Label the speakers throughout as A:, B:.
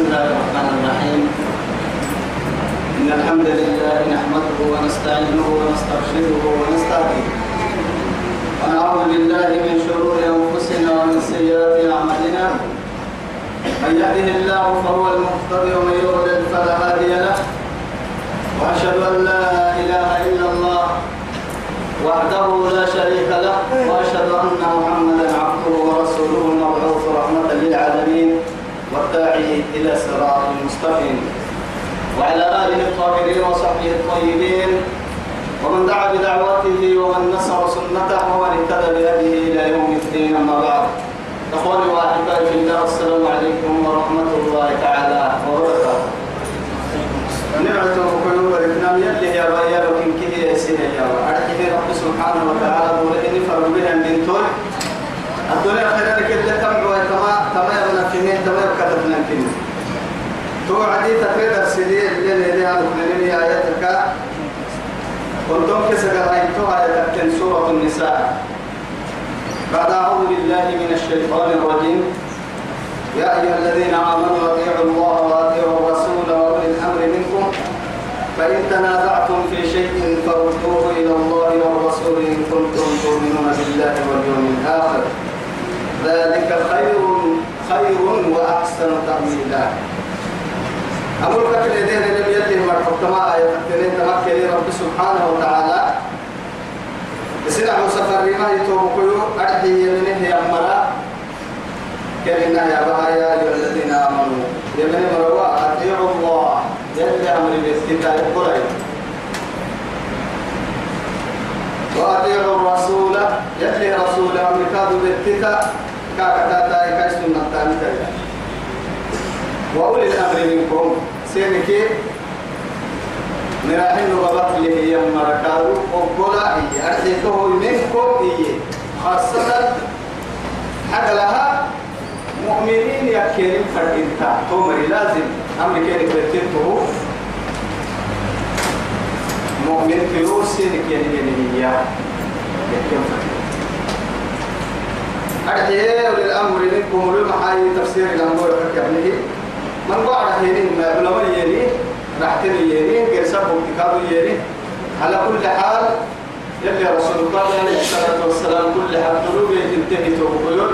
A: بسم الله الرحمن الرحيم. إن الحمد لله نحمده ونستعينه ونسترشده ونستهديه. ونعوذ بالله من شرور أنفسنا ومن سيئات أعمالنا. من يهده الله فهو المهتدي ومن يضلل فلا هادي له. وأشهد أن لا إله إلا الله وحده لا شريك له. وأشهد أن محمدا عبده ورسوله المبعوث رحمة للعالمين والداعي إلى صراط مستقيم. وعلى آله الطاهرين وصحبه الطيبين. ومن دعا بدعوته ومن نصر سنته ومن اهتدى بهديه إلى يوم الدين أما بعد. إخواني وأحبائي في الله السلام عليكم ورحمة الله تعالى وبركاته. نعمة وقلوب الإسلام يلي يا بيا وكن كده يا سيدي يا رب. سبحانه وتعالى ولئن فرق بها من دون الدنيا خير لك اللي تمع وتما تما يبنى كنين تما يبكتبنا كنين توعدي تقريد السيدي اللي اللي أنا أقول آياتك كنتم كسر رأيتها آياتك سورة النساء. بعد أعوذ بالله من الشيطان الرجيم يا أيها الذين آمنوا أطيعوا الله وأطيعوا الرسول وأولي الأمر منكم فإن تنازعتم في شيء فردوه إلى الله والرسول إن كنتم تؤمنون بالله واليوم الآخر. ذلك خير خير وأحسن تأويلا أقول لك الذين لم يلهم مرحبتما آية تكترين تمكن رب سبحانه وتعالى. بسنع سفر ما يتوقعوا أرحي يمنه يمرا كلنا يا بها يا أيها الذين آمنوا. يمن مروا. أطيعوا الله. جل أمر باستداء القرآن وأطيعوا الرسول. يلي رسول أمريكا بالتكا كاكتا كاي سنة تانية وأولي الأمر منكم. سينكي نراحل غبط له يوم مركارو وقولا إيه أرحيكه منكم إيه خاصة حق لها مؤمنين يكيرين فردينتا تومري لازم أمر كيري كرتينته مؤمن كيروسي نكيري كيري هي يكيرين أرحيه وللأمر منكم وللمحاي تفسير الأمور كابنه من قعد هينين ما علماء يلي رحتني يلي غير سبب اتكاد يلي على كل حال يلي رسول الله عليه الصلاة والسلام كل حال قلوب تنتهي توقيون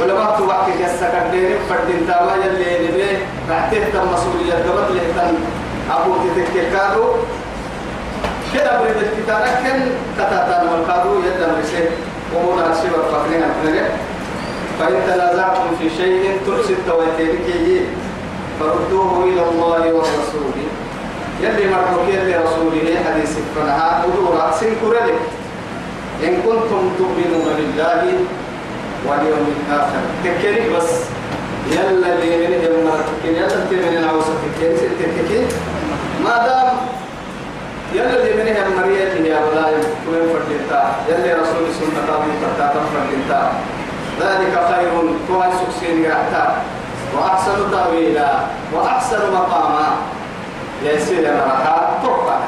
A: ولما توقع كسكر دير فردين تاما يلي نبي رحته تم مسؤولية قبل لهتن أبو تتككادو كده بريد الكتاب كن كتاتان والقادو يدن رسيه ومونا رسيه والفقرين الفقرين. فإن تنازعتم في شيء ترسل التواتيرك فردوه إلى الله والرسول يلي مرحوك يلي رسوله حديث فنها أدورا سنكرلك إن كنتم تؤمنون بالله واليوم الآخر. تكري بس. يلا اللي من تكري يلا انت من العوصة ما دام يلا اللي من اللي يا ولا يوم فردتا يلا رسول سنة قابل فردتا ذلك خير كوان سكسين يعتا وأحسن تأويلا وأحسن مقاما. يسير مرحا توقع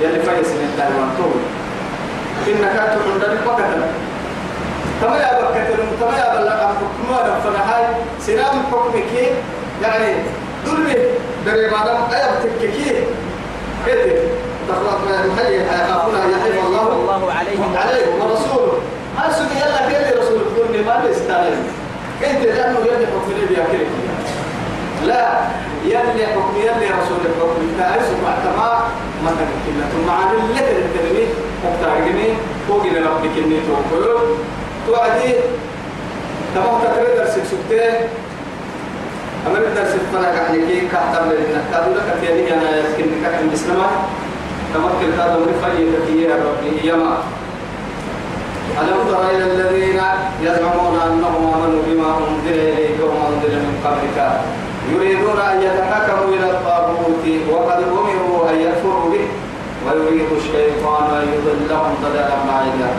A: يلي فايس من الدائما طول إنك تقول لك وقتا كما يا بكتر كما يا بلغ حكم فنهاي سلام حكمك يعني دلبي دري ما دام أيب تككي كده تخلق ما يحيي يخافون أن يحيي الله.
B: الله عليهم.
A: عليهم ورسوله هل سبي يلا كده رسول؟ الدنيا ما بيستعمل انت لأنه يلي حكم لي بياكلك لا يلي حكم يلي رسول الحكم. تعيش مع تمام ما تكلم ثم عن اللي تلمي مقترقني فوق ربك اني توكل توعدي. تمام تقرير درس سكتة؟ أمر درس فنا كحني كي كهتم لنا؟ كادو لك تيجي أنا يمكن كحن مسلمة تمكن كادو من فجر كتير ربي. يما ألم تر إلى الذين يزعمون أنهم آمنوا بما أنزل إليك وما أنزل من قبلك؟ يريدون أن يتحكموا إلى الطاغوت وقد أمروا أن يكفروا به ويريد الشيطان أن يضلهم ضلالا بعيدا.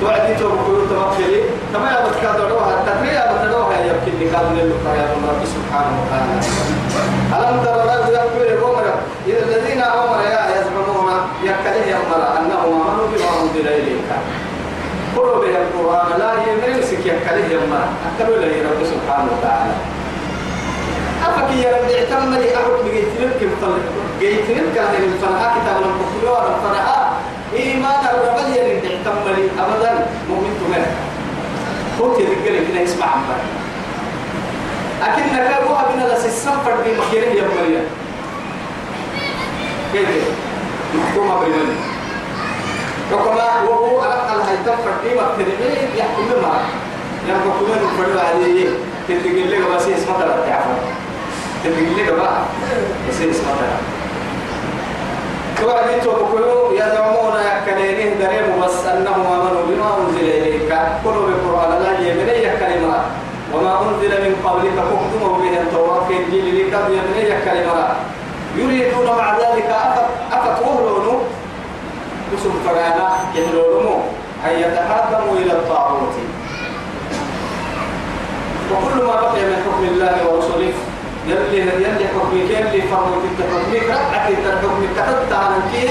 A: توعدي توقعوا توكلي كما يبت كادروها التقرية بتدوها يبكي اللي كانوا للقاء يا رب سبحانه وتعالى. ألم تر له يكبر أمر إذا الذين أمر يا يزعمون يكله أمر أنهم آمنوا بما أنزل إليك قلوا به القرآن لا يمرسك يكله أمر أكلوا له رب سبحانه وتعالى. أفك يا رب اعتم لي أحد بجيت لك مطلع جيت لك كان الفرحة كتاب لم تقول ولا الفرحة إيمان الرب يا رب اعتم لي أبدا. مؤمن تمام. قلت كنا يسمع عن بقى أكيد نكابوها بنا لس السفر بمكيره يا مريم. كيف؟ محكومة بالمني وكما وهو ألقى الهيتم فردي وقتنبيه يحكم معه يحكم من الفرد عليه تتقل لك بس اسمه ترى تعرف تتقل لك بس اسمه ترى توعد توكلوا يزعمون كلينه دريم بس أنهم آمنوا بما أنزل إليك. كلوا بالقرآن لا يمني كلمات وما أنزل من قبلك فاكتموا به التوراة في الجيل لك يمني كلمات يريدون مع ذلك أفت كسم فرانا يهلون أن يتحاكموا إلى الطاغوت. وكل ما بقي من حكم الله ورسوله يلي يلي حكمك يلي فرمك انت حكمك رأت انت حكمك كتبت عن كيه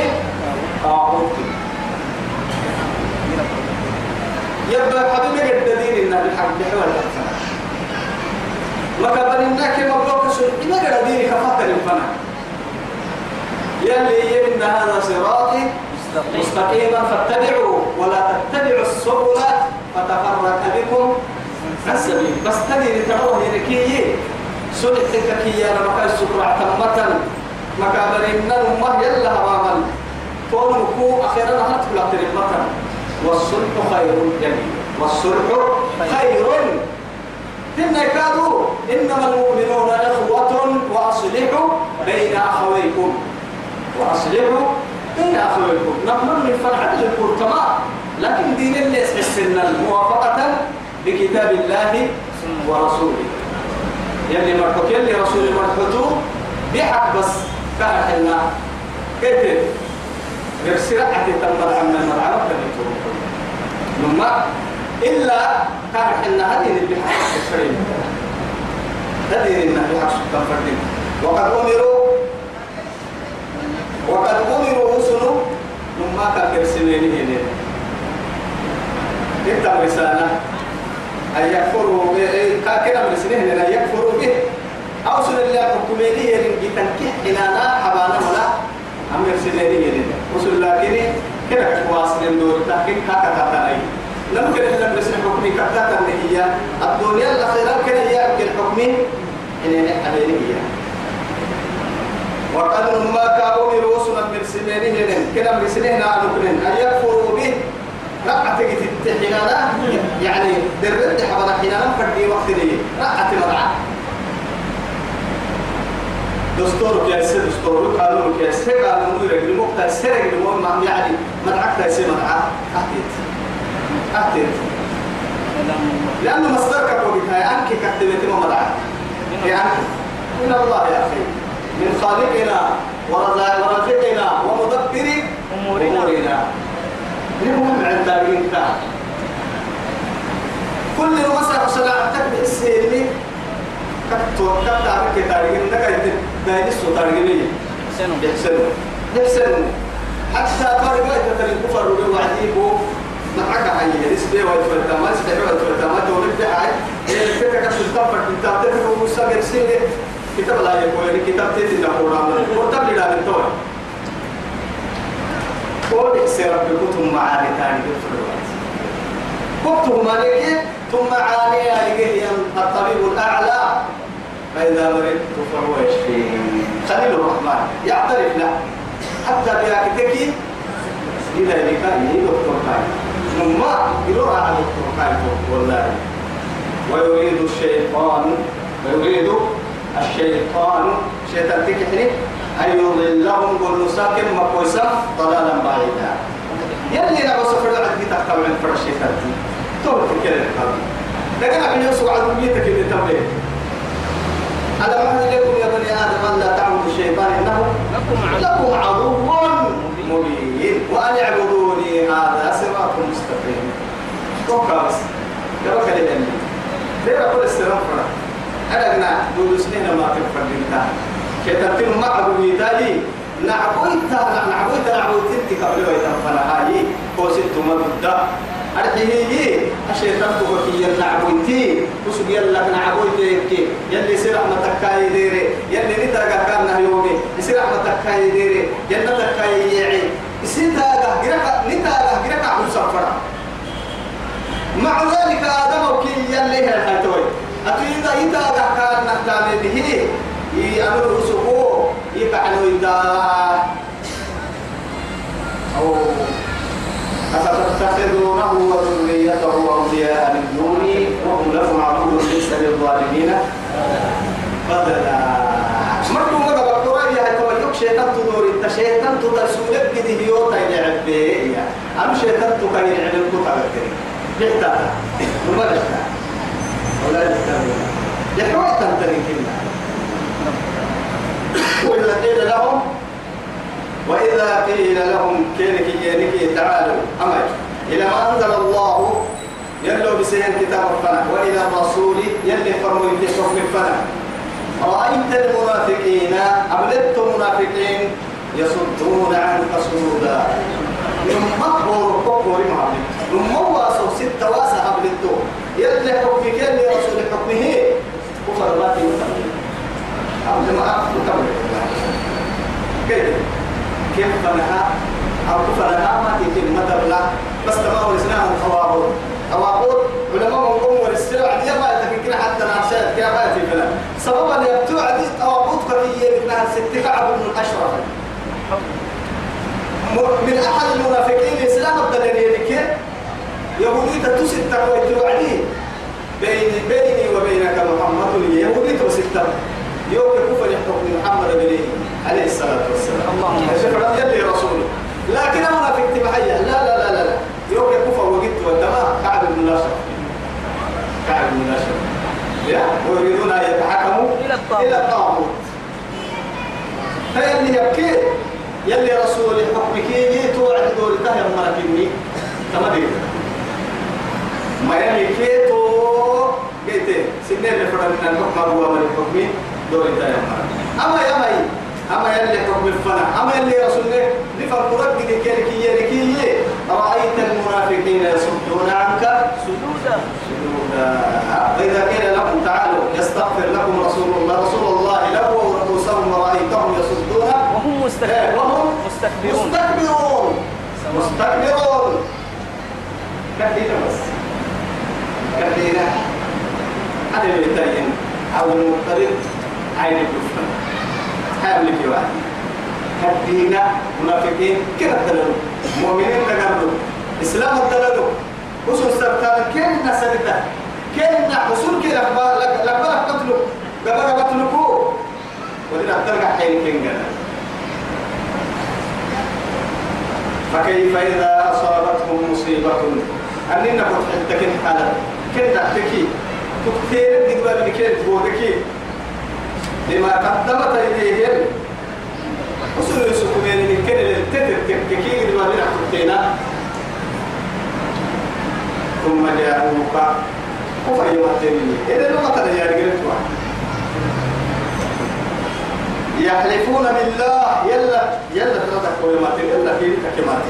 A: طاغوت. يبقى حبيبي قد دين النبي الحق بحوال الأحسن ما كبر الناك مبروك سن ما قد دين كفاتر الفنا يلي يمن هذا صراطي مستقيما فاتبعوا ولا تتبعوا السبل فتفرق بكم عن سبيل. بس تدري تروه يركيه سلحتك كي أنا مكان السكرة تمتا مكابر إن الأمة يلا هرامل كون كو أخيرا هتبلغ ترمتا والصلح خير جميل. والصلح خير. إن كادوا إنما المؤمنون إخوة وأصلحوا بين أخويكم. وأصلحوا بين أخويكم نحن من فرحة لكن دين اللي يسحسنا موافقة بكتاب الله ورسوله. يلي مرحوك يلي رسول مرحوتو بحق بس كان حلنا كيف يرسل حتى تنظر عنا المرعى وكذا نما إلا كان حلنا هذه اللي بحق الشريف هذه اللي بحق سلطان وقد أمروا وقد أمروا رسلوا نما كان يرسلين هنا. إنت رسالة أن يكفروا كاكنا من سنين أن يكفروا به. أو سن الله حكميني يرين تنكح إنانا حبانا ولا. أم يرسلني يرين رسول الله كني كنا كواصل دور تحقيق كاكا تاتاي لم كن لم يسمع حكمي كاكا هي. الدنيا الأخيرة كان هي الحكمي إن عليه هي. وقد ما كانوا رسلا من سنين يرين كنا من سنين أن يكفروا به. رقعت تحينانا يعني درد حبنا حينانا فردي وقت لي رقعت مرعى. دستور كيس دستور قانون كيس قانون مدير المقطع سرق المهم يعني مدعك تيسي مدعى أحتيت أحتيت لأنه مصدرك وقتها أنك كتبت ما مدعى يعني من الله يا أخي. من خالقنا ورزقنا ومدبر أمورنا. نمهم عند انت كل مسا صلاة تكبر السيري كتو كتو عارف كتارين نكاية دايس سو تاريني سنو يحسنوا يحسنوا حتى فرق لا تتري كفر وعديبو معك هاي. نسبة وتفرتا ما نسبة وتفرتا ما تقول لك هاي الفكرة كسلطان فرتا تعرف مستقر سيري كتاب لا يقول كتاب تيجي نقول عمل وتبلي لا بالتوه قول سيرب بكتب معاني تاني كتب مالك ثم معاني هي الطبيب الأعلى. فإذا مرضت فهو يشفيني خليل الرحمن. يعترف له حتى بياكتك إلى لكان دكتور كاي ثم يروح على دكتور كاي والله. ويريد الشيطان. ويريد الشيطان شيطان تكحني أن يضلهم قل ساكن مكوسا ضلالا بعيدا. يلي نعو سفر عد بيتك طبعا فرشي فاتي تقول كده القلب لكن عبين يسوع عدو بيتك اللي تبليه ألم أهل لكم يا بني آدم أن لا تعبدوا الشيطان؟ إنه لكم عدو مبين. وأن اعبدوني هذا صراط مستقيم. توقع بس. يا بك لي ليه أقول السلام فرح؟ أنا دول سنين ما تفرد انتهى كتبتم مع بويتالي نعبويتا نعبويتا نعبويتا انت قبل ويتنفنا هاي. قوسيت مبدا أرحيه الشيطان تبكي ينعبويتي وسوق يلا نعبويتا يبكي. يلي سير أحمد تكاي دير يلي نتاقى كان يومي. يصير رحمتك كاي ديري. جنتك كاي يعي. يصير تاقى قرقة نتاقى قرقة عن سفرة مع ذلك آدم وكي يلي هالحيطوي أتويدا إتاقى كان نحتاني به. يأمر رسوله. يقعنوا إذا. أو أفتتخذونه وذريته أولياء من دوني. وهم لكم عدو ليس للظالمين بدلا مرتو ما قبل قرآن يا تو يوك شيطان تدور إنت شيطان تدرسولك كده يوتا يلعب أنا شيطان تكاين يعلم كتاب كده ولا يستمر يحوي تنتري كنا وإذا قيل لهم وإذا قيل لهم كينك ينك تعالوا. أمر إلى ما أنزل الله يلو بسير كتاب الفنا وإلى الرسول يلي فرموا ينتشروا الفنا رأيت المنافقين؟ أبلدت المنافقين يصدون عنك صدودا. هو كفر لما هو ستة واسع أبلدتو يلي حكمك يلي رسول حكمه؟ كفر ما تيوتم أبدا ما أفضل كيف؟ كيف فنها؟ أو كفرها؟ ما تيجي ما تبلا بس تمام الإسلام الخوابور خوابور علماء مقوم والسلع دي ما تفكر حتى نعشات كيف ما في فلا سببا يبتوع دي خوابور كفية منها ست كعب بن الأشرف من أحد المنافقين الإسلام الدليل كيف؟ يهودي تتوسط تقوى عليه بيني بيني وبينك محمد يهودي تتوسط يوم كفر يحكم محمد بن عليه الصلاة والسلام. اللهم شكرا يلي رسوله لكن أنا في اجتماعية. لا لا لا لا, لا. يوم كفر وقت والدماء كعب بن الأشرف كعب بن يا ويريدون أن يتحكموا إلى الطاغوت. فيلي يبكي. يلي رسول حكمك يجي توعد دول تهيا مركني تمدير كيتو قيتي سنين لفرد من الحكم هو من الحكمين دور تهيا مركني أما يا مي أما يلي حكم الفنا أما يلي رسول الله لفرق رد كيركي يركي رأيت المنافقين يصدون عنك
B: سجودا
A: سجودا وإذا قيل لهم تعالوا يستغفر لكم رسول الله رسول الله لووا رؤوسهم ورأيتهم يصدون
B: وهم مستكبرون
A: وهم
B: مستكبرون
A: مستكبرون مستكبرون كثيرا بس كثيرا هذا يتين أو المضطرب. عين الكفر. حامل في واحد كثيرا منافقين. كده الدلالو مؤمنين تقربوا. إسلام الدلالو وصل سرطان. كين نسلته كين حصول كده لك لك قتلوا قتلكو ودنا ترجع حين قال فكيف إذا أصابتهم مصيبة؟ أننا كنت حتى كنت حالا؟ كنت تحتكي تكتير دقوا بكين تبودكي لما قدمت إليهم وصلوا يسكمين من كل التتر كي دقوا بنا حتينا ثم جاءوك كفر يمتني إذا لما تدى يا رجل يحلفون بالله يلا يلا تردك ويمات يلا في كلمات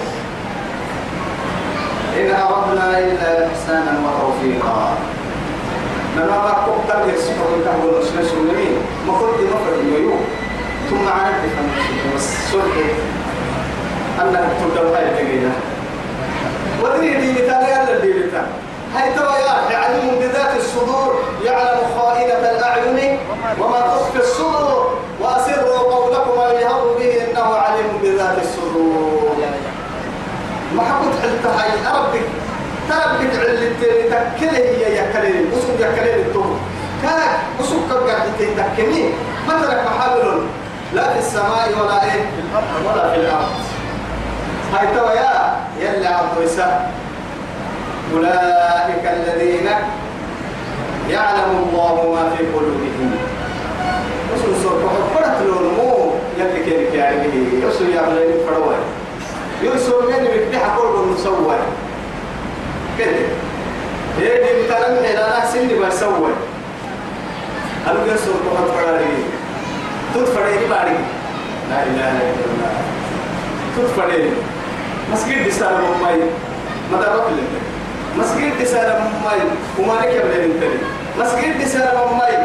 A: إن أردنا إلا إحسانا وتوفيقا. من ما قبل يسمع الكهف والنسنس والنمين ما قلت مفرد يوم ثم عرفت فنسك والسلح أنك تبدأ هاي تقينا ودري دي مثال يلا دي مثال هاي ترى يا عليم بذات الصدور. يعلم خائنة الأعين. وما تخفي الصدور. وأسروا قولكم أن يهضوا به إنه عليم بذات الصدور. ما حكت حلت هاي. أربك تربك علتين تكله هي يا كلين وسوق يا كلين التوم كانك وسوق قاعد تتكني ما ترك محل لا في السماء ولا إيه؟ ولا في الأرض. هاي ترى يا. يلي عبد أولئك الذين يعلم الله ما في قلوبهم. وصل صور فرت لونمو يلي كيرك يعني يوصل يا بلاد فروي يوسف نين مكبحة كل مسوي كده. هيدي مثلا إلى ناس اللي بسوي هل يوسف تقعد فراري؟ تدفعي باري. لا إله إلا الله. تدفعي مسجد بسالة ممي مدى رب مسجد بسالة ممي وما لك يبدأ انتني مسجد بسالة ممي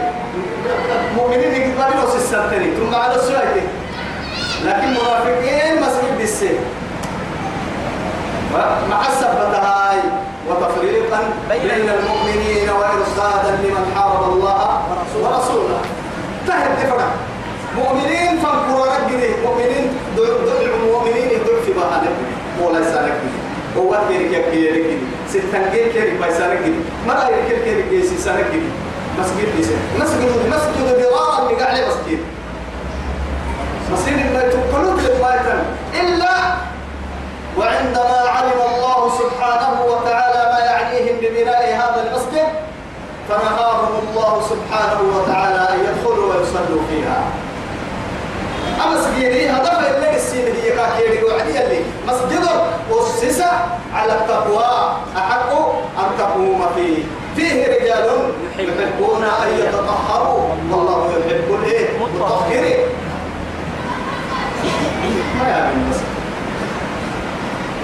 A: مؤمنين يقبلوا سيستنتني ثم على السؤال لكن منافقين إيه مسجد بسالة مع السبتهاي وتفريقا بين المؤمنين وإرصادا لمن حارب الله ورسوله. تهد دفرة مؤمنين فانكروا رجلي مؤمنين دعوا مؤمنين يدعوا في بحانك ولا يسالك هو كيرك يكيرك ستان كيرك كيرك بيسالك ما لا يكيرك كيرك يسالك مسجد ليس مسجد مسجد ضرارا اللي قاعد مسجد. مسجد ما تقولوا للبايتن إلا وعندما علم الله سبحانه وتعالى ما يعنيهم ببناء هذا المسجد فنهاهم الله سبحانه وتعالى أن يدخلوا ويصلوا فيها. أما سجيني هدف اللي السين هي كاكيري وعدي اللي مسجد أسس على التقوى. أحق أن تقوم فيه. فيه رجال يحبون أن يتطهروا. والله يحب الإيه؟ المطهرين. ما يا من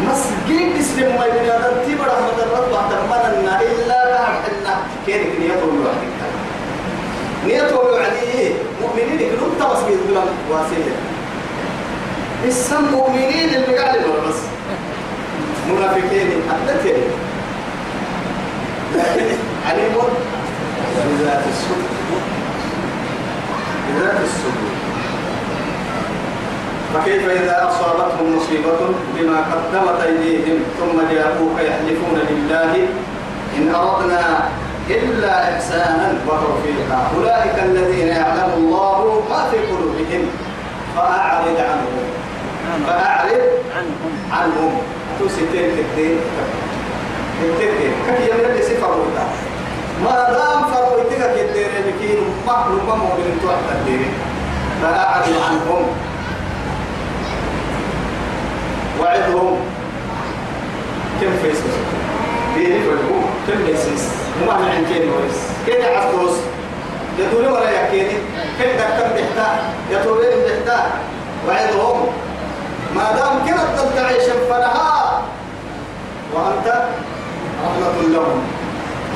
A: مسجد اسم ما يبني هذا تبرع رحمة الرب تمنى إلا بعد كيرك نيته الواحد نيته الوعدي مؤمنين يقولون تمسجد بلا واسية. السم مؤمنين اللي قاعد بس. منافقين أدتين عليم بذات الصدق بذات الصدق فكيف إذا أصابتهم مصيبة بما قدمت أيديهم ثم جاءوك يحلفون لله إن أردنا إلا إحسانا وتوفيقا. أولئك الذين يعلم الله ما في قلوبهم. فأعرض عنهم. فأعرض عنهم. عنهم تسيتين كتير. كتير كتير. اللي سفر ما دام فرويتك كتير بكين محلوم مؤمن توحد الدين فأعرض عنهم. وعدهم كم فيسوس ديني فلقوا كم فيسوس ما عن كيني ورس كيني عطوس يدوري ولا يكيني كم دكتم بحتا يطورين بحتا وعدهم ما دام كنت تعيش فنها وأنت رحمة لهم.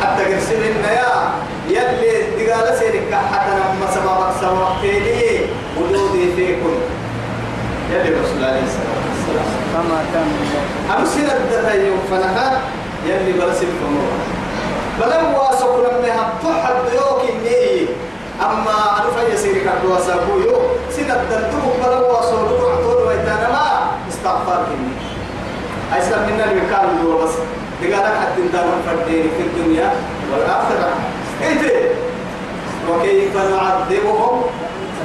A: حتى قرسل النيا يلي دقال سيرك حتى لما سببك سوقتي وجودي فيكم. يلي رسول الله عليه الصلاة
B: كما كان
A: أمسنا الدهي فنها يلي بلس الفمور بلن واسق لما تحد يوك إني. أما أنا في سيرك أدوا سابويو سنة دلتوك بلن واسق لك عطول ويتانا ما استغفار كني. أيسا منا المكان دور بس. دقالك حتى انتظر فردين في الدنيا والآخرة. إيه وكيف نعذبهم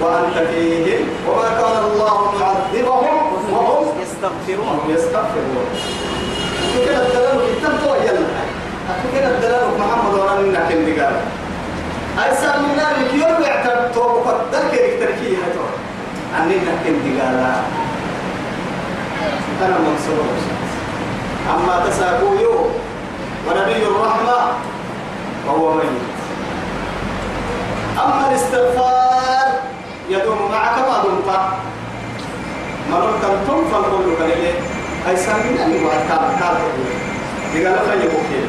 A: وأنت فيهم؟ وما كان الله معذبهم وهم
B: يستغفرون.
A: يستغفرون. كده الدلال كتاب تو يلا كده الدلال محمد وأنا من كن دقال أيسا من ذلك يوم يعتبر تو قدر كده تركيه هتو أننا كن دقال أنا منصور. أما تساقوا ونبي الرحمة. وهو ميت. أما الاستغفار يدوم معك ما دمت مرون تنتم فالقول كلمة أي سامين أني وأتكال كال لقال خير بكير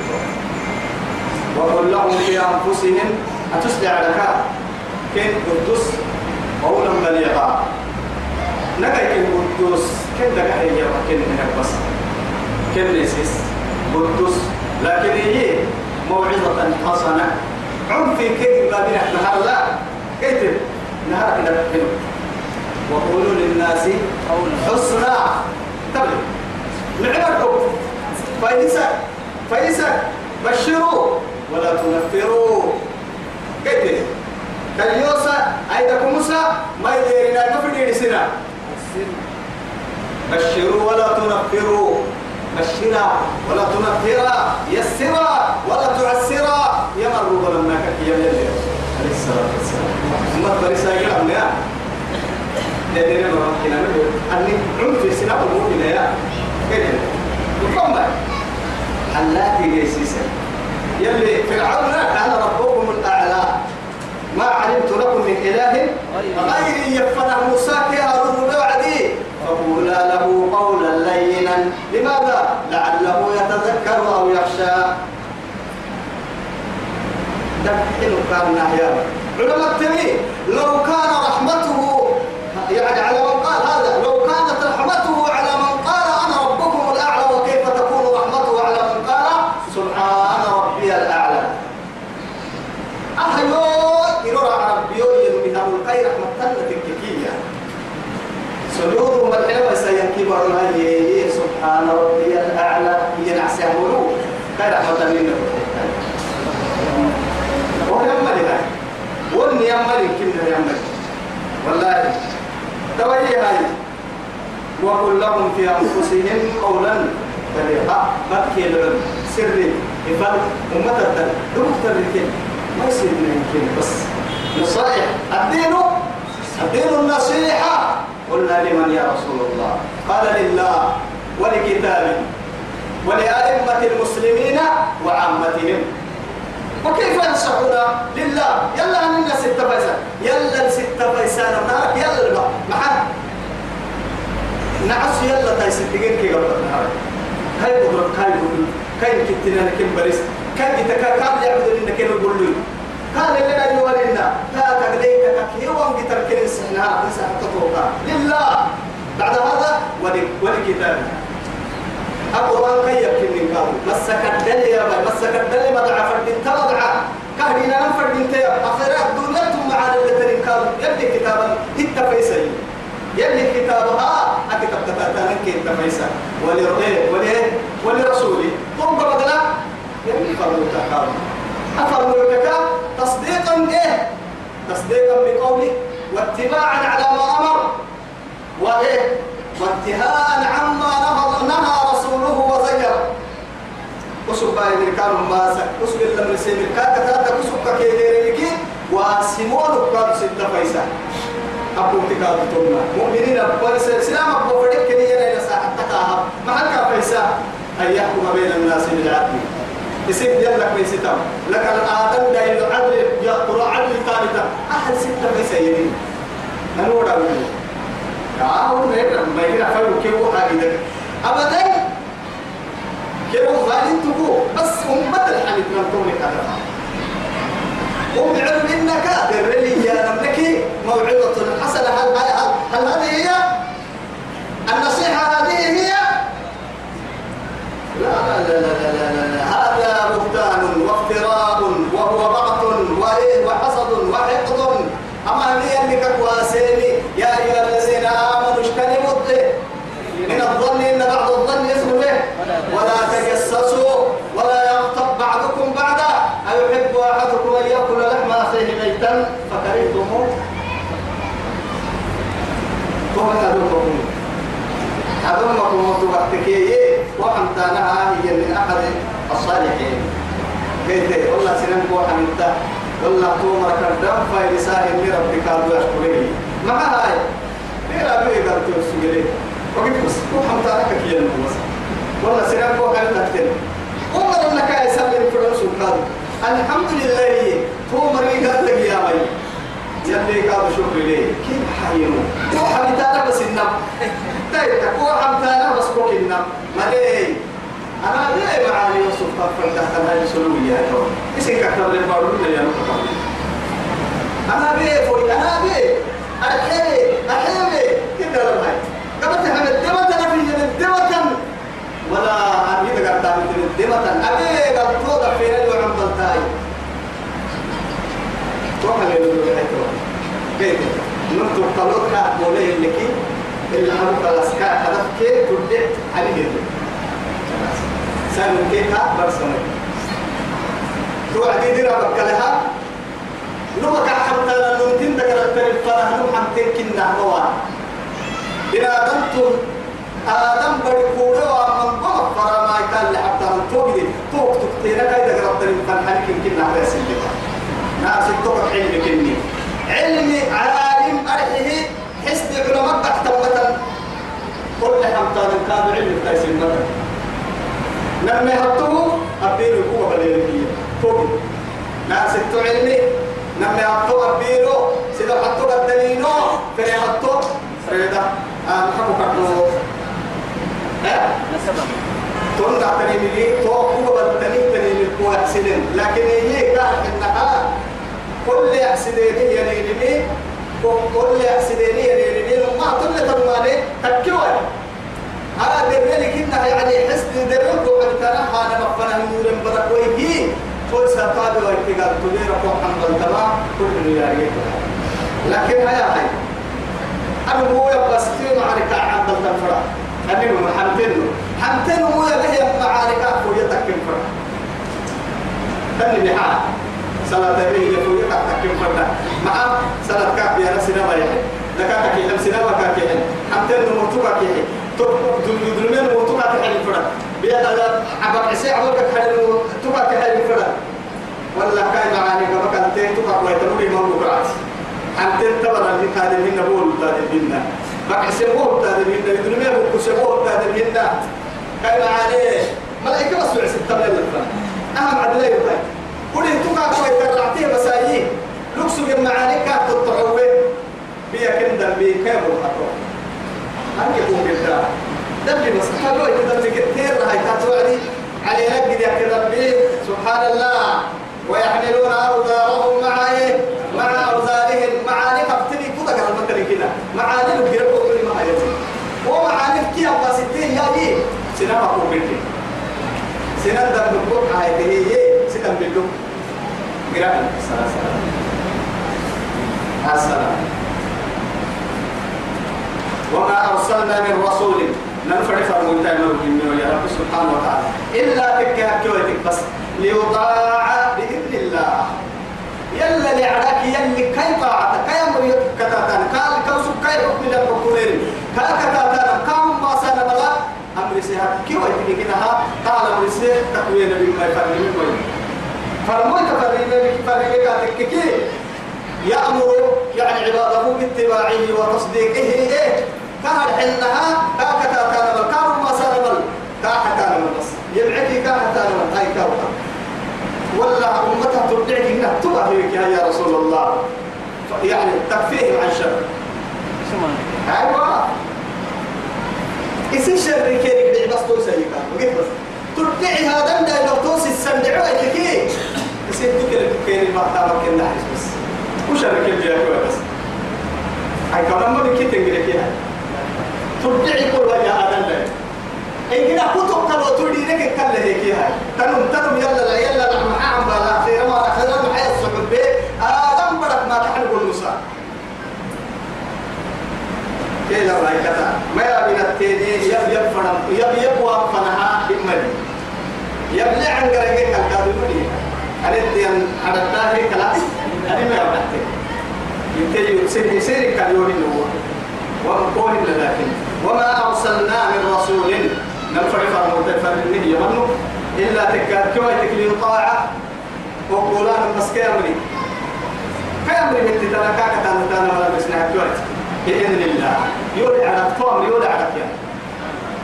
A: وقل لهم في أنفسهم أتسدع لك؟ كن قدس قولا بليغا. نقاي كن قدس كن لك هي وكن من بس؟ كن ليسيس قدس لكن هي موعظة حسنة. عم في كيف قادين نهار لا كيف نهار الحلو وقولوا للناس حسنا تبلي نعمكم. فايسا فايسا بشروا ولا تنفروا. كيف؟ كاليوسا أيدكم موسى ما يديرنا دير سنة بشروا ولا تنفروا. بشرا ولا تنفرا. يسرا ولا تعسرا. يمر لما كك يا يلي عليه الصلاة والسلام ثم بريسا يقول يا لأن ما كنا نقول أني عمر في سنة أمورنا يا كده يلي فرعون أنا ربكم الأعلى ما علمت لكم من إله غيري يفنى موسى كهارون بعدي فقولا له قولا لينا لماذا؟ لعله يتذكر أو يخشى دحين كان نحيا علماء التمي لو كان رحمته يعني على من قال هذا لو كانت رحمته على من قال أنا ربكم الأعلى وكيف تكون يملي هاي وني يملي كنا يملي والله. هاي. وقل لهم في أنفسهم قولا بليغا. بكي لهم. سر إفاد أمة الدل دكتور الكل ما يصير يمكن بس. نصائح الدين. الدين النصيحة. قلنا لمن يا رسول الله. قال لله. ولكتابه. ولأئمة المسلمين وعامتهم. وكيف ينصحون لله. يلا منا ستة فيسان يلا ستة فيسان نارك يلا الماء محل. نعس يلا تاي ستين كي قبل النهار كاي قدرة؟ كاي قدرة؟ كاي كتنا لكن بريس كاي كتنا كاي يعبد لنا كي نقول له قال لنا يولنا لا تقديك كي يوم كتر سحنا نسحتك لله. بعد هذا ولكتابه. القرآن كي يمكن من كاو مسك الدل يا رب مسك الدل ما ضعف الدين تضع كهدينا نفر دين تيا أخيرا الدنيا ثم على الذين كاو يلي كتابا التفيسي يلي كتابها أكتب تتاتان كي ولرؤيه وليه ولرسوله ثم بدلا يلي فرموتا كاو أفرموتا تصديقا إيه تصديقا بقوله واتباعا على ما أمر وإيه وانتهاء عما نهى نهى رسوله وزير وسب باي كانوا ما سك وسب لم نسيب كاك تاتا وسب كيديريكي واسمون كاد ستة فايسا. أبو تكاد تونا مؤمنين أبو سلام أبو فريق كني يلا ساعة تكاها ما هلك فايسا. أن يحكم بين الناس بالعدل. يصير يلا كويسة لك الآدم دايل عدل يقرأ عدل ثالثة أحد ستة فايسا يدين. أنا ولا كاهو نير ما يرى فلو كيو حاجة أبدا كيو غالين تبو بس أمة الحديث من كوني كذا هم علم إنك. درلي يا نملكي موعظة حسنة. هل هل هذه هي؟ النصيحة هذه هي؟ لا لا لا, لا. هذا بهتان وافتراء وهو بعث وإيه وحسد وحقد أما هي اللي كواسيني يا أيها الذين آمنوا اجتنبوا من الظن إن بعض الظن اسم به ولا تجسسوا ولا يغتب بعضكم بعضا أيحب أحدكم أن يأكل لحم أخيه ميتا فكرهتموه هو هذوكم وتبتكي وحمتانها هي من أحد الصالحين. قلت والله سنن وحمتا والله تومر كردام فايد ساهم لربك الله يشكره ما هاي؟ بيلا بيه قلت يسجلي وقلت بس وحمتانك كي بس. والله سنن وحمتا عمر انك يسلم فلوس وكاد الحمد لله تومر قال لك يا مي. يلي قال شكر لي كيف حينو هو حمتانا بس النم. تايتا هو حمتانا بس كوك النم. ما ليه؟ أنا ليه طفل تحت هذه السلوية هذول إيش كتب لي بارو لي أنا كتب أنا بيه فوي أنا بيه. أحيي أحيي كده لما هاي كبرت هم الدمت أنا في الدمت ولا أبي تقدر تعمل الدمت أبي قد توضع في رجل عم بلتاي. توكل له كيف نمت قلوك موليه لكي اللي حرك الأسكاء هدف كيف تدع عليه. سألوا كيكا برسمي توعدي ديرا بكلها نبقى حتى لو تنت كرت الفرح نم حمتين كنا هوا بنا دمتم آدم بركوره ومن بمك فرا ما كان لحتى من توقدي توق تكتينا كايدا كرت الفرح حالك كنا على سلبا ناس التوقع علمي كني علمي عالم أرحيه حسد علماء مثلا كل حمتان كان علم تايسين مثلا لما يحطوه أبيرو هو بليلكية فوق. ناس علمي. لما يحطوه أبيرو سيدا حطوه الدلينو فين يحطوه فريدا آه نحبو كتلو ها؟ تون دعتني ملي تو هو بدني تني ملكو أحسدين لكن هي كان إنها كل أحسدين يعني لمي كل أحسدين يعني لمي ما تقول تمالي تكيوه هذا ذلك إنها يعني حسن ذلك وقتنا هذا مفنا نور برك ويجي كل سفاد ويتقال تدير محمد تمام كل رياضي لكن هيا هاي. أنا هو بس في معركة عبد الفرع أنا من حمتين. حمتين هو به معركة هو يتكلم فرع تني بحال. صلاة به يقول يقع تكيم فردا مع صلاة كعب يا نبا يحي لكاك كي لمسي نبا كاكي حمتين نموتوكا كي دلمين نموتوكا كي فردا بيا عبد عسي عبد كحل توكا كحل فردا ولا كاي معاني تين توكا كوي تمري ما بقرات حمتين تبرا اللي هذا من نقول هذا منا. بقى سبوه هذا منا. دلمين وكسبوه هذا منا. كاي معاني. ملائكة بس عسي تبلل أهم عدلين كل توكا كوي ترعتيه بسايين لوكسو معاني كانت تطعوه بيا كندر بي كيبو حطوه هل يكون بالله دبي بس حلو يتدبي كثير هاي تتوعدي على نقد يا ربي سبحان الله ويحملون أوزارهم مع إيه؟ مع أوزارهم. معاني قبتني كذا قال المكان كذا معاني الكرب كل ما هي ومعاني كي أبغى ستين يا دي. سنة أقوم بيتي سنة دم بقول هاي دي سنة بيلو قراءة السلام السلام. وما أرسلنا من رسول. ننفع فرمون تايمر من يا رب سبحانه وتعالى. إلا تكها كويتك بس. ليطاع بإذن الله. يلا لعراك يلي كي طاعتك. كي أمر كتاتان. قال كوسب كي حكم لك وكورير قال كتاتان. كم ما سنة بلا. أمر سيها كي ويتني كنها قال أمر سيها تقوين بما يفرمين كوي فرمون تفرمين فرمين كي يأمر يعني عباده باتباعه وتصديقه إيه كهر حلها كاكتا كان كار ما سلم كاحتا كان بس يبعكي كاحتا كان هاي كوكا ولا أمتها ترجعك إنها تبهرك يا رسول الله يعني تكفيهم عن شر أيوة إيش الشر كيرك بس توسع يكا وقيت بس ترجعي هذا من لو توسع السندع كي يصير تكلم كيري ما تابك النحس بس. وش أنا كيف جاي بس. هاي كمان ما بكتير كده ترجعي كل وجه آدم ده إن كنا كتب كلو تودي لك كله هيك هاي تنم تنم يلا لا يلا لا مع عم بلا خير ما خير ما حياة الصحب به آدم بدك ما تحل كل موسى كذا رأي كذا. ما يبين التاني يب يب فرم يب يب وفنها بمن يبلع عن قرية كالكاد نوع. وقول لكن. وما أرسلنا من رسول نفر فرموت فرمه يمنه. إلا تكاد كما تكلي طاعة وقولانا بس كامري كامري من تتنكاك تانا ولا بسنا كويت. بإذن الله. يولي على طوام يولي على كيان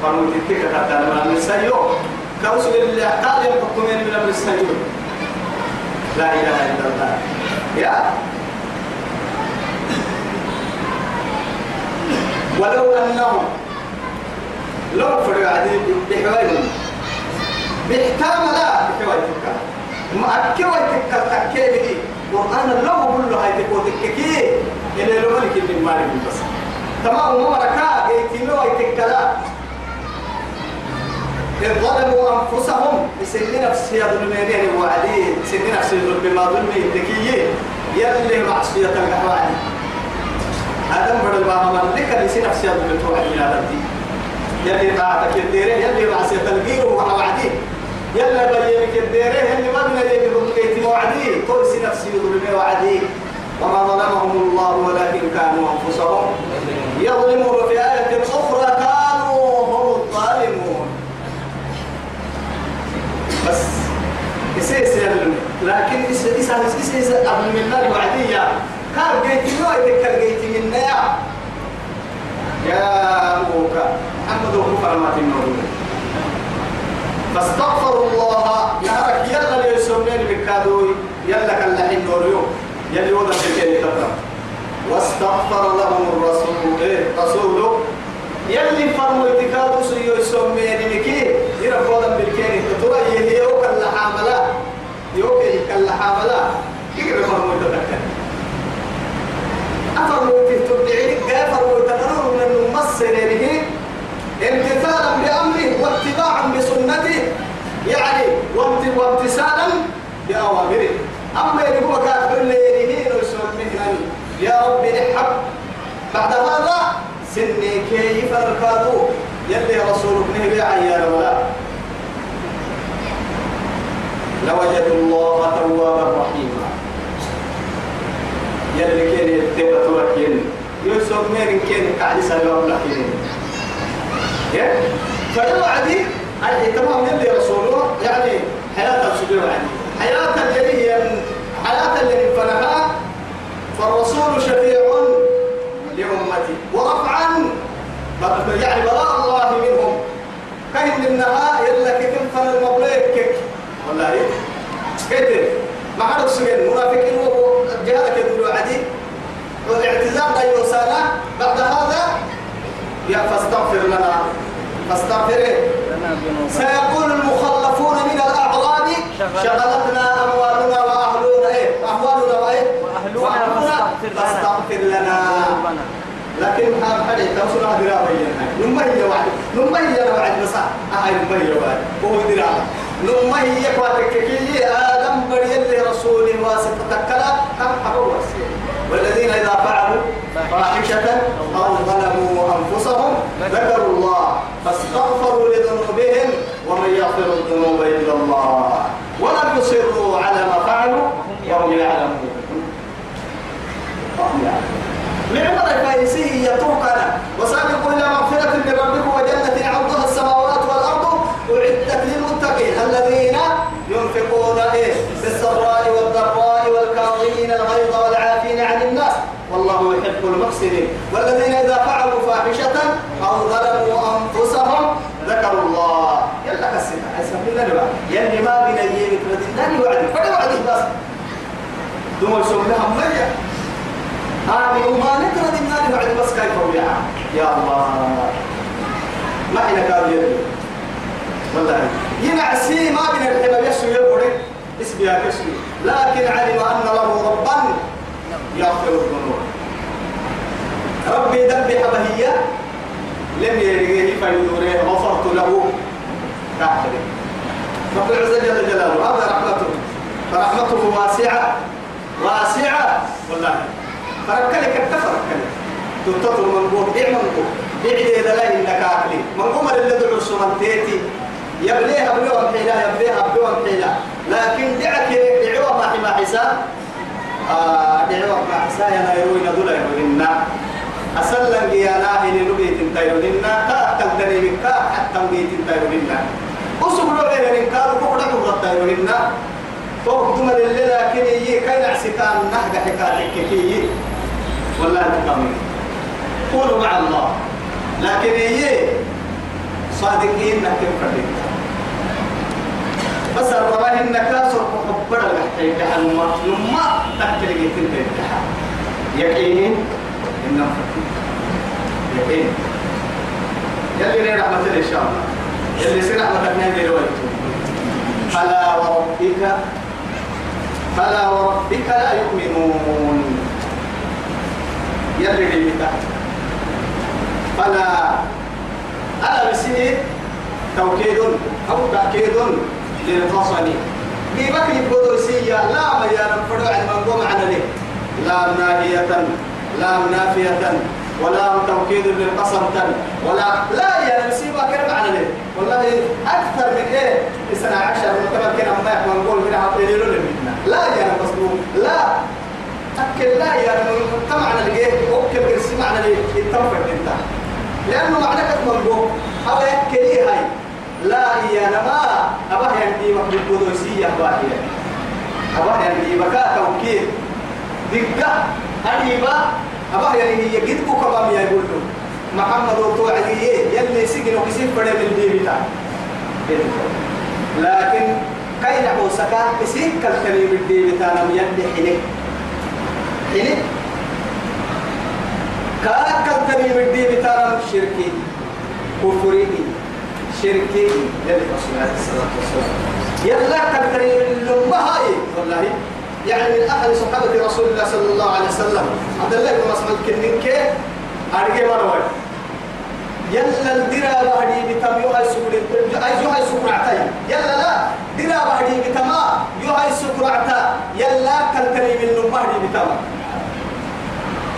A: فرموت تكاد تانا ولا بسنا كوسو اللي قال يحكمين من أمر السيول. لا إله إلا الله. يا. ولو أنهم لو فروا عديد بحوالهم بإحكام لا بحوالتك ما أكوالتك تكيبي قرآن لو كل هاي تكوتككي إلى لو ملك من مالك بس. تمام مركا جيتي لو يتكلا ظلموا أنفسهم يسن نفسي ظلمين وعدي سن نفسي ظلم ما ظلم يتكي يلي معصية القحواني آدم بدل ما من سنف سياد من توعد من هذا الدين يلي طاعتك الديره يلي معصية تلقيه وعدي. يلا بينك الديره يلي ما بنا يلي بقيت موعدي طول سنف سياد من وعدي. وما ظلمهم الله ولكن كانوا أنفسهم يظلمون في آية أخرى كانوا هم الظالمون بس يسير لكن يسير يسير يسير قبل من النار وعدية كان جيت ما يتكر جيت من يا. يا أبوك محمد أبو فرمات النور الله. نهرك يلا اللي يسمين بكادوي بكي. يرفضا بالكيني تترى يلي يوكا لحاملا يوكا لحاملا كيف فرموا تتكادو أفرموا تبدعي قافروا تقرروا من الممثل به امتثالا بأمره واتباعا بسنته يعني وامتثالا بأوامره أما اللي هو كافر ليرهين ويسميه يا رب نحب بعد هذا سني كيف الكادو يلي رسول ابنه بعيان ولا لوجدوا الله توابا رحيما. يلي كان يتبع لكن يوسف مين كان قاعد سلام لكن يا؟ فالوعدي اللي تمام يلي رسوله يعني حياة السجود يعني حياة الذي هي حياة الذي فنها فالرسول شفيع لأمتي. ورفعا يعني براء الله منهم. كيف منها يلا كيف فن المبليك والله كيف ما حد سجن منافقين وجهالك يقولوا عدي والاعتزال لا يوسانا بعد هذا يا فاستغفر لنا. فاستغفر. سيقول المخلفون من الأعراب شغلتنا أموالنا وأهلنا إيه؟ أموالنا وإيه؟ وأهلنا فاستغفر لنا. لكن هم حد توصل هذه رابعين نما هي واحد. نما هي واحد هاي نما هي واحد. هو درا نما هي قواتك كي آدم بريء لرسول واسطة تكلا هم حبوا والذين إذا فعلوا فاحشة أو ظلموا أنفسهم ذكروا الله فاستغفروا لذنوبهم ومن يغفر الذنوب إلا الله ولم يصروا على ما فعلوا وهم يعلمون وهم يعلمون نعمة الفايسي يتوقنا وسابقوا إلى مغفرة المحسنين والذين إذا فعلوا فاحشة أو ظلموا أنفسهم ذكروا الله. يلا كسنا أسمع لنا يلي ما بين أيام تردنا وعد فقد وعد بس. دول سمناها مية هذه وما نقرأ النار بعد بس كيف ويا يا الله. ما إحنا قال يدي والله. ينعسي ما بين الحباب يسوي يقول اسمي يا كسوي. لكن علم أن له ربا يغفر الذنوب. ربي ذنبي حبهية لم يريه فيدوره غفرت له. كافر رب العزة جل جلاله. هذا رحمته. فرحمته واسعة. واسعة. والله. فركلك التفركل تتطر من قوم. بيع من قوم. بيع دي دلائل إنك أكلي. من قوم اللي دعو سمنتيتي يبليها بلوم حيلا يبليها بلوم حيلا لكن دعك دعوة ما حساب آه دعوة ما حساب ينا يروي ندولا يروينا. أسلم يا ناهي لنبيت تيروننا كأكل دريم حتى بيت تيروننا أسبوع غير إن كانوا بقرا بقرا تيروننا فوق دمر اللي لكن يي كاين عسكان نهج حكايتك كي والله تقامي قولوا مع الله. لكن يي صادقين نحكي فردين بس الرباه النكاس وحبر الحتى كحلما لما تحكي لك تنتهي يقينين إنه يقين يلي لي رحمة إن شاء الله. يلي رحمة الله روايته. فلا وربك فلا وربك لا يؤمنون. يلي لي فلا أنا بسيء توكيد أو تأكيد للفصل جيبك يبدو سيا لا ما يرم فرع المنقوم عن ليه لا ناهية. لا نافية ولا توكيد للقسم ولا لا يا نسيبا كرم عن ليه والله أكثر من إيه؟ السنة عشر مكتبة كنا ما يحمل نقول كنا عطيلين لا يا مصدوم لا. أكل لا يا مجتمعنا اللي أكل قرسي معنا اللي يتفق انت لأنه معنى كتب الجو أو يكلي هاي. لا يا نما أبا يندي مقبل قدوسية باهية أبا يندي بكا توكيد. دقة أريبا أبا يعني يجد كبام يا يقول محمد وتوعدي يلي سجن وكسيف فرد من دي بتاع لكن كاين حوسكا كسيف كالكلي من دي بتاع نم يلي حلك حلك كاكل تبي بدي بتارم شركي. كفري. شركي. يلي رسول الله صلى الله عليه وسلم. يلا كتري لما هاي والله يعني من أحد صحابة رسول الله صلى الله عليه وسلم. عبد الله بن مسعود كنين أرجع مروي يلا الدرا بهدي بتم يوهاي سكر أي يوهاي سكرعتاي يلا لا درا بهدي بتما يوهاي سكرعتا يلا كتري من لما هدي بتما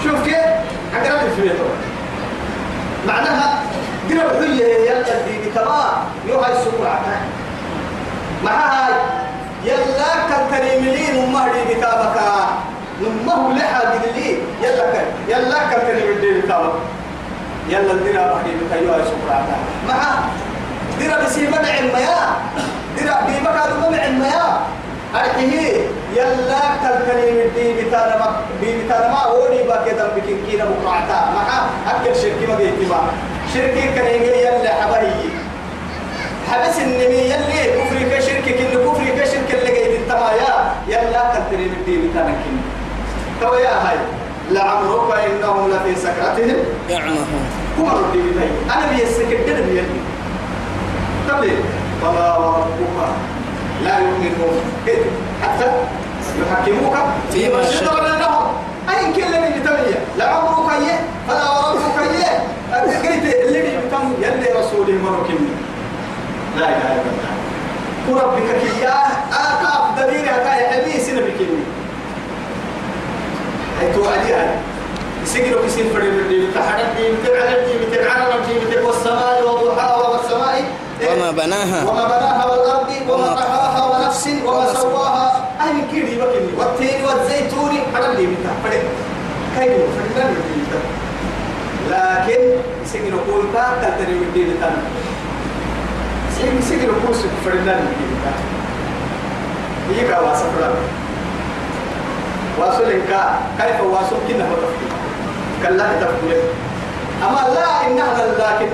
A: شوف كيف؟ عقرب الفيتو معناها قرب حية يلا دي بتما يوهاي السكر عتا معها هاي يلا كان تريملين ومهدي بكابك نمه لحا بدلي يلا كان يلا كان تريملين بكابك يلا الدرا بحدي بكايو يا سبحانه مع درا بسي مدع الميا درا بيبك هذا مدع الميا أرحيه. يلا كان تريملين بتانا ما بتانا ما هوني باكي دم بكين كينا بقعتا مع أكل شركي ما بيتما شركي كان يلا حبايي حبس النمي يلي كفري كشرك كن كفري كشرك اللي جاي يلا كتري من الدين تنكين تو يا هاي لعمرك إنهم لفي سكرتهم.
B: يعمهون.
A: هم ردي بتاعي أنا بيسكت كده بيلي طب ليه؟ وما وربك لا يؤمنون إيه؟ حتى يحكموك
B: فيما
A: شجر. بينهم أي كل اللي بتمية لعمرك إيه فلا وربك إيه قلت اللي بتم يلي رسوله مركني لا إله إلا الله. وربك كياه آقاف دليل هكاية حديث نبكني أي توعدي هاي يسجلوا كسين فرد الدين تحرد الدين تبعد الدين تبعد الدين والسماء وضحاها والسماء؟
B: وما بناها.
A: وما بناها والأرض وما طحاها ونفس وما سواها. أهل كيري بكني والتين والزيتون حرد الدين فرد كيف؟ فرد الدين لكن يسجلوا قول تا تلتري الدين تانا. يسجلوا قول فرد الدين تانا يجا واسفرا واصل إنك كيف واصل كنا هو تفكير كلا تفكير أما لا إنها لكن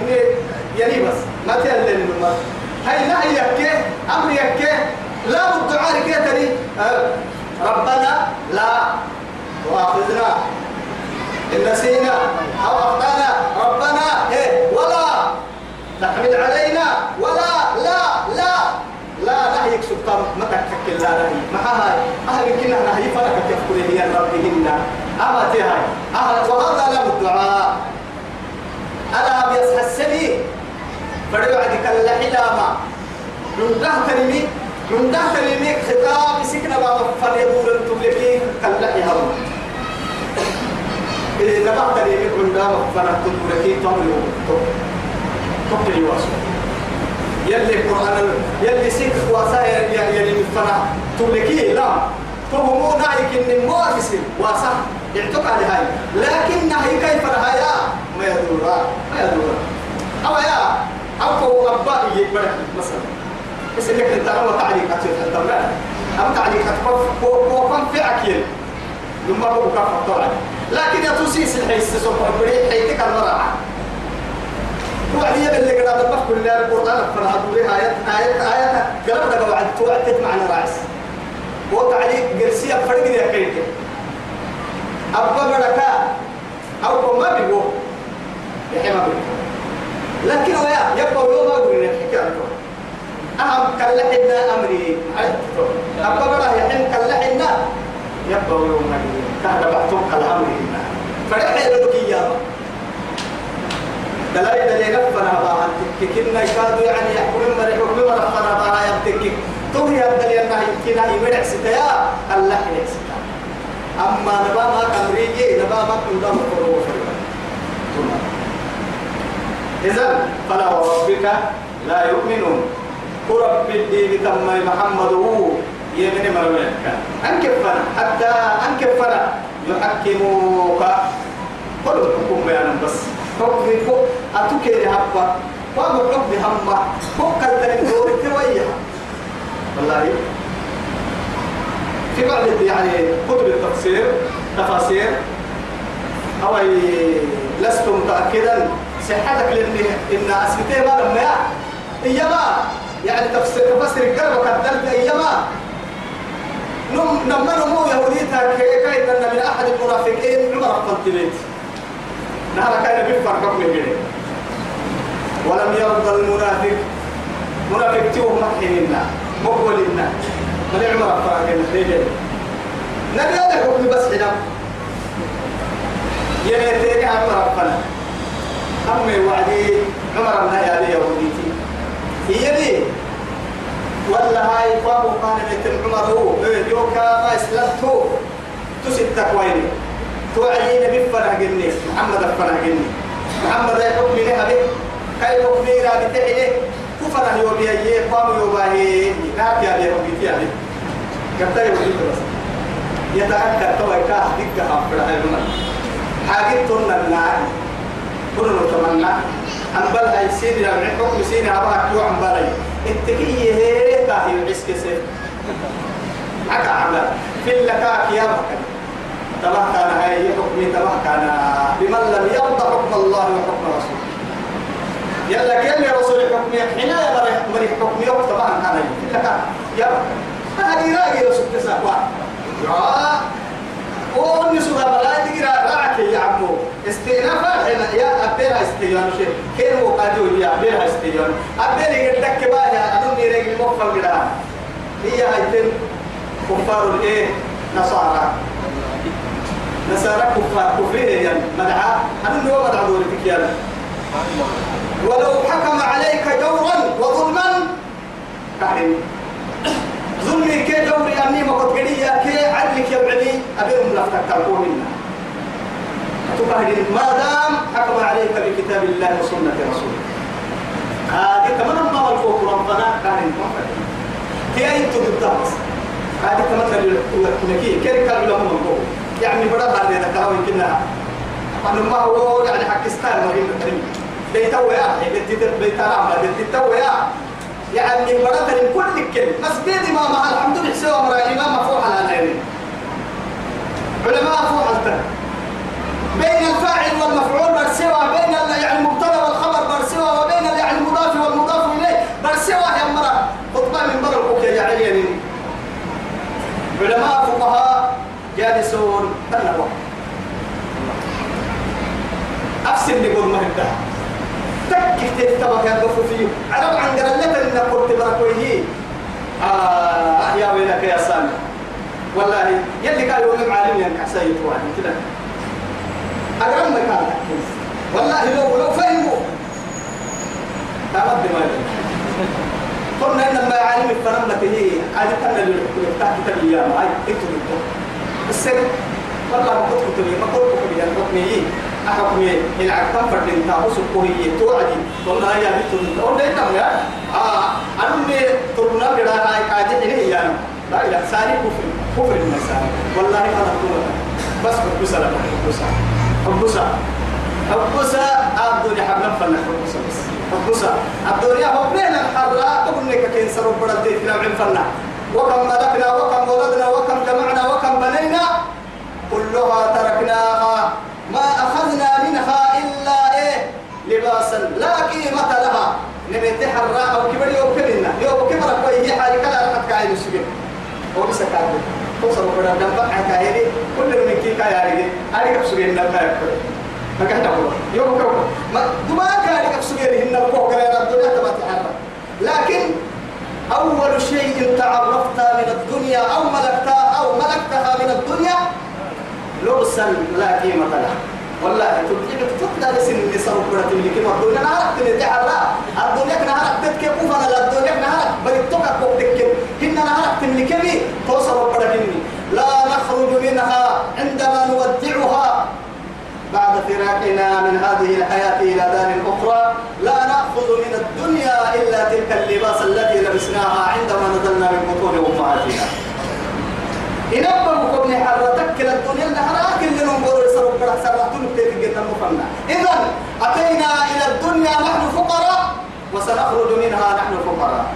A: يعني بس ما تهل للنمر هاي لا يكي أمر يكي لا بالدعاء كي تري. أه، ربنا لا وأخذنا إن نسينا أو أخطأنا. ربنا إيه ولا تحمل علينا ولا لا لا. لا نهيك سلطان ما تكتك لا نهي ما هاي. أهل كنا نهي فرق تفكر هي ربهن. أما تهاي. أهل وهذا لا الدعاء ألا بيصحى السبي. فدعا كلا حلاما من ده ترمي من ده ترمي خطاب سكنا بابا فليدور التبلكين كلا حلاما إذا نبع ترمي من ده فلا تبلكين تمري تبلي واسو يلي القرآن يلي سيك واسا يلي من فلا تبلكين لا فهمو نايك إن مواسس واسا. يعتق على هاي. لكن نهي كيف نهايا؟ ما يدور ما يدور أو يا. أو كو أبا يبرك مثلا. بس إنك أنت لو تعليق أتشوف أنت أم تعليق كو كم في أكيد لما كف طبعا لكن يا توسيس الحيس سبحان الله حيتك المرأة. هي اللي قد أدبك كل القرآن فلا هدوري آيات آيات آيات. قرب دقوا عد توعدت معنا رأس وتعليق جرسية فرق دي أكيد أبا بركة أو ما بيبو يحيى ما بيبو لكن هو يا يبقى يوم أقول لك حكاية أهم كلحنا أمري. أبا برا يحيى كلحنا يبقى يوم أقول كهذا بعتم كالأمر فرح يدك إياه دلائل دلائل فنا باها كنا يكادوا يعني يحكم مرة حكم مرة فنا باها يبتك تو هي الدليل يمكن أن يمنع ستيا الله يمنع ستيا أما نبا ما كمريجي نبا ما كنا مقروا إذا فلا وربك لا يؤمنون قرب الدين تم محمد يمن مرميك. أنكفنا حتى أنكفنا يحكموك. قل حكم بيانا بس. حكم أتوكي هبا وأبو حكم همه حكم الدين دور التوية والله. في بعض يعني كتب التفسير تفاسير. أو لست متأكدا. صحتك لأن إن أسمته ما لما إيما يعني تفسير تفسير القلب كدلت إيما نم نما نمو يهوديتها كي أن من أحد المنافقين عمر قلت بيت نهار كان بيفرق من جديد ولم يرضى المنافق. منافق تيوه مكحننا مقبلنا من عمر فرق الخير نبي هذا حكم بس حنا. يميتين عمر ربنا أمي وعدي عمر بن يا يهوديتي دي. ولا هاي كان بيت عمر هو يوكا ما إسلمتو. تسد كويني توعيين بفنا جني محمد فنا جني محمد يحكم لي هذه كاي حكمي را بتعيه كفنا يوبي إيه قام يوباهي ناب يا لي يوبي يعني قلت له بس. يتأكد تو كاه دقة هم هاي المن حاجة تون النار كل نتمنى. أن بل هاي سين يعني حكم سين أباك يوم بلي. التقية هي كاهي العسك سيف عكا عمل. في اللكاك يا بكر. تبه كان هاي حكمي تبه كان بمن لم يرضى حكم الله وحكم رسوله يلا كل رسول حكمي حنا يا مري مري حكمي ما كان اللكاك يا هذه راجي رسول تسابوا يا وأني سوى بلا تقرا راعك يا عمو استئناف هنا يا أبيرها استيان شيء كين وقادو يا أبيرها استيان أبير يقدك بايا أدون يرجع مقفل كده هي هايتين كفار الإيه نصارى نصارى كفار كفرين يعني مدعاء أدون هو مدعو دورك يا ولو حكم عليك جورا وظلما كحرم ظلمي كي دوري أني ما قد قرية كي عدلك يبعني أبيهم لفتك تلقوا منا. تبهدين ما دام حكم عليك بكتاب الله وسنة رسوله؟ هذه كمان ما ملفوك ربنا كان كي أنت بالضبط هذه كمان لكي كي كان لهم ملفوك. يعني بڑا بعد ذلك هو يمكنها أنا ما هو يعني باكستان مهم كريم بيتويا بيتويا بيتويا يعني برات من كل كل مسجد ما مع الحمد لله سوى مرا إمام مفوح على العلم علماء فوح بين الفاعل والمفعول برسوا بين يعني المبتدأ والخبر برسوا وبين يعني المضاف والمضاف إليه. برسوا يا مرا خطبة من برا يا علي علماء فقهاء جالسون تنبوا أفسد نقول مهدها تكك تتبع كان فيه؟ عرب عن قرلة إن قلت بركويه. آه يا ويلك يا سامي. والله يلي قال يوم معلم يعني حسيت واحد كده. أقرب مكان والله لو لو فهموا. تمد ما قلنا إن ما يعلم الفنمة هي عادة كتاب اليوم. هاي اكتب السر والله ما قلت كتب ما قلت كتب يعني أحكمي العب كم فرد انت أوسكوه توعدي. والله يا بنت والله كم يا. آه أنا من تربنا كده هاي كاجي هنا يعني لا لا ساري كفر. كفر النساء والله أنا أقول بس حبسة لك حبسة حبسة حبسة الدنيا حبنا فنا حبسة بس. حبسة الدنيا حبنا الحرة تقول لك كين سرب بدل في نوع فنا وكم ملكنا وكم ولدنا وكم جمعنا وكم بنينا كلها تركناها. ما أخذنا منها إلا إيه؟ لباسا. لا قيمة لها. نبي حراء أو كبر يوم كبرنا يوم كبر كوي حالي كلا ركض كاين السجن هو بس كاتب توصل وبدا دم كايني كل من كي كايني أنا كبسجن نبى يكبر. ما كان تقول يوم كبر ما دما كان كبسجن هن الكوكا يا الدنيا تبى لكن أول شيء تعرفت من الدنيا أو ملكتها أو ملكتها من الدنيا لبسا لا قيمة له والله تبقى تطلع لسن اللي صاروا كرة اللي كما الدنيا نهارك تنتهي الدنيا نهارك تتكي كوفنا الدنيا نهارك بريتوكا كوبتك هنا نهارك تملكني توصل بركني لا نخرج منها عندما نودعها. بعد فراقنا من هذه الحياة إلى دار أخرى لا إلا تلك اللباس التي لبسناها عندما نزلنا من بطون أمهاتنا. إنما بكم حرتك كلا الدنيا نحراك اللي ننظر يسرق برا سرعتون بتيجي مفنا إذا أتينا إلى الدنيا نحن فقراء وسنخرج منها نحن فقراء.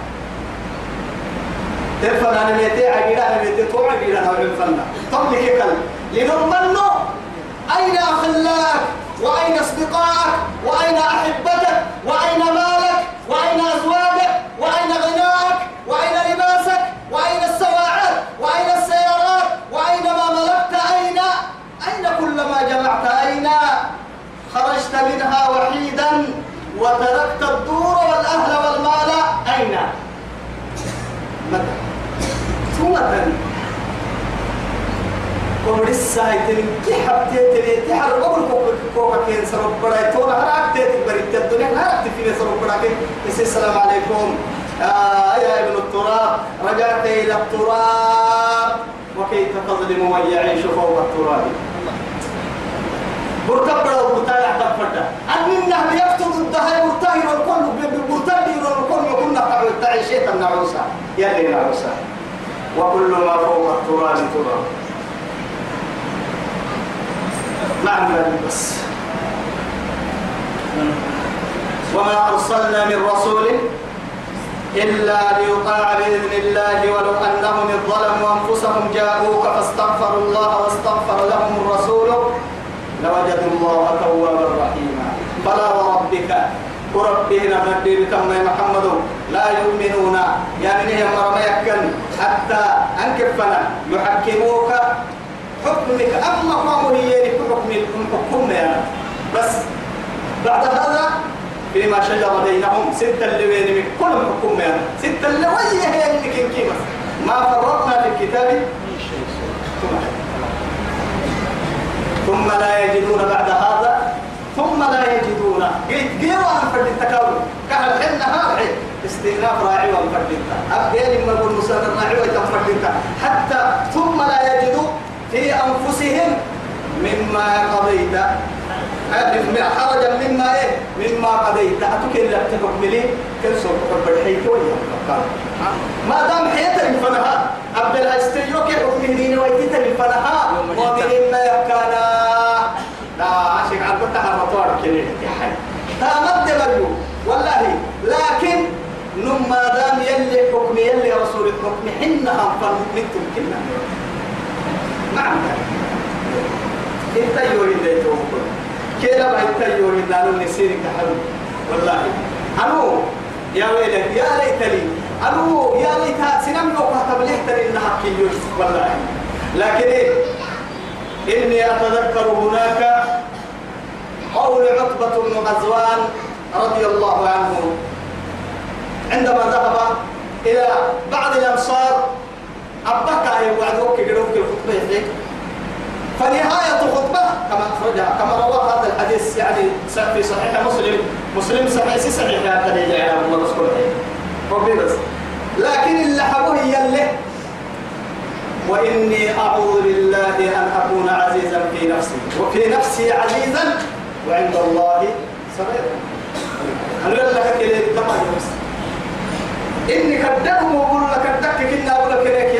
A: تفهم أنا ميتي عقيدة أنا ميتي تو عقيدة أنا بالفنا طب لك كل. لنضمن أين أخلاك؟ وأين أصدقائك وأين أحبتك؟ وأين مالك؟ وأين أزواجك؟ وأين غناك وأين لباسك؟ وأين السواعد؟ وأين السيارات؟ وأين ما ملكت أين أين كل ما جمعت أين خرجت منها وحيدا وتركت الدور والأهل والمال أين متى ثم قبل الساعة تنين تحب تتنين تحر قبل كوكا كين سرب براي تونا هراك تتك بريت الدنيا هراك تفيني سرب براي السلام عليكم. آه يا ابن التراب رجعت إلى التراب. وكيف تظلم من يعيش فوق التراب؟ برتبر وبرتاع تفرد أننا بيفتض الدهي مرتهر والكل مرتهر والكل وكنا تعيش شيء النعوسة يا لي نعوسة وكل ما فوق التراب تراب. معنى بس. وما أرسلنا من رسول إلا ليطاع بإذن الله ولو أنهم ظلموا أنفسهم جاءوك فاستغفروا الله واستغفر لهم الرسول. لوجدوا الله توابا رحيما. فلا وربك وربنا مدير كما محمد لا يؤمنون. يعني مرمى يكن حتى أنكفنا يحكموك. حكمك أما فهو هي حكم الحكم يعني بس بعد هذا فيما شجر بينهم ستة بين من كل حكم يعني ستة وهي هي اللي كيف ما فرطنا في الكتاب. ثم لا يجدون بعد هذا. ثم لا يجدون. قيت قيوا عن فرد التكاول كهل حنا هذا استئناف راعي وفرد أبين ما يقول مسلم راعي ويتفرد حتى ثم لا يجدوا. في أنفسهم مما قضيت. حرجا مما إيه؟ مما قضيت. اتكل لك تحكم لي كل سوق حب الحيك ما دام حياة الفنها عبد الاستيوك حكم دين ويتيت الفنها ومن ما يكانا لا عشق عبد يا حي. تامد مريو. والله. لكن نم ما دام يلي حكم يلي رسول الحكم حنها فنمتم كلنا نعم انت يوري اللي توقف كيلا ما يتيو من نانو نسير كحلو والله أنو يا ويلك يا ليتني أنو يا ليت سنم لو كتب لي إنها كيوش والله لكن إني أتذكر هناك قول عقبة بن غزوان رضي الله عنه عندما ذهب إلى بعض الأمصار أبكى يوعدوك يقولوك الخطبة فنهاية خطبة كما أخرجها كما روى هذا الحديث يعني في صحيح مسلم. مسلم صحيح صحيح. هذا اللي يعني الله رسول ربي بس. لكن اللي حبوه يله وإني أعوذ بالله أن أكون عزيزا في نفسي. وفي نفسي عزيزا وعند الله صغيرا. أنا لك كده إني كدهم وأقول لك كدك كنا أقول لك يلي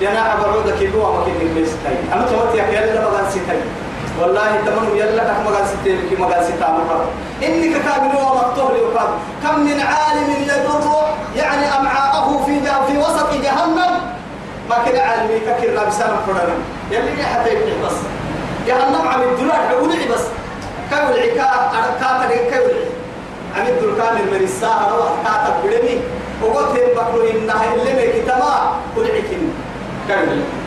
A: جناح بعودك يلو أما كنك بيس تاي. أنا توت يا كيلا مغان ستاي والله تمنو يلا كح مغان ستاي كي مغان ستا مرة إنك كامل ومقطوه لوقاد كم من عالم يدر يعني أمعاءه في في وسط جهنم. ما كان عالم يفكر لا بسالم فرنا يلي حتى يبني بس. جهنم عم الدولار حولي بس. كولعي كا كا تري كولعي عم الدولار كامل من الساعة روح كاتب بدني وقلت بكرو إنها اللي مكتما كولعي كرمي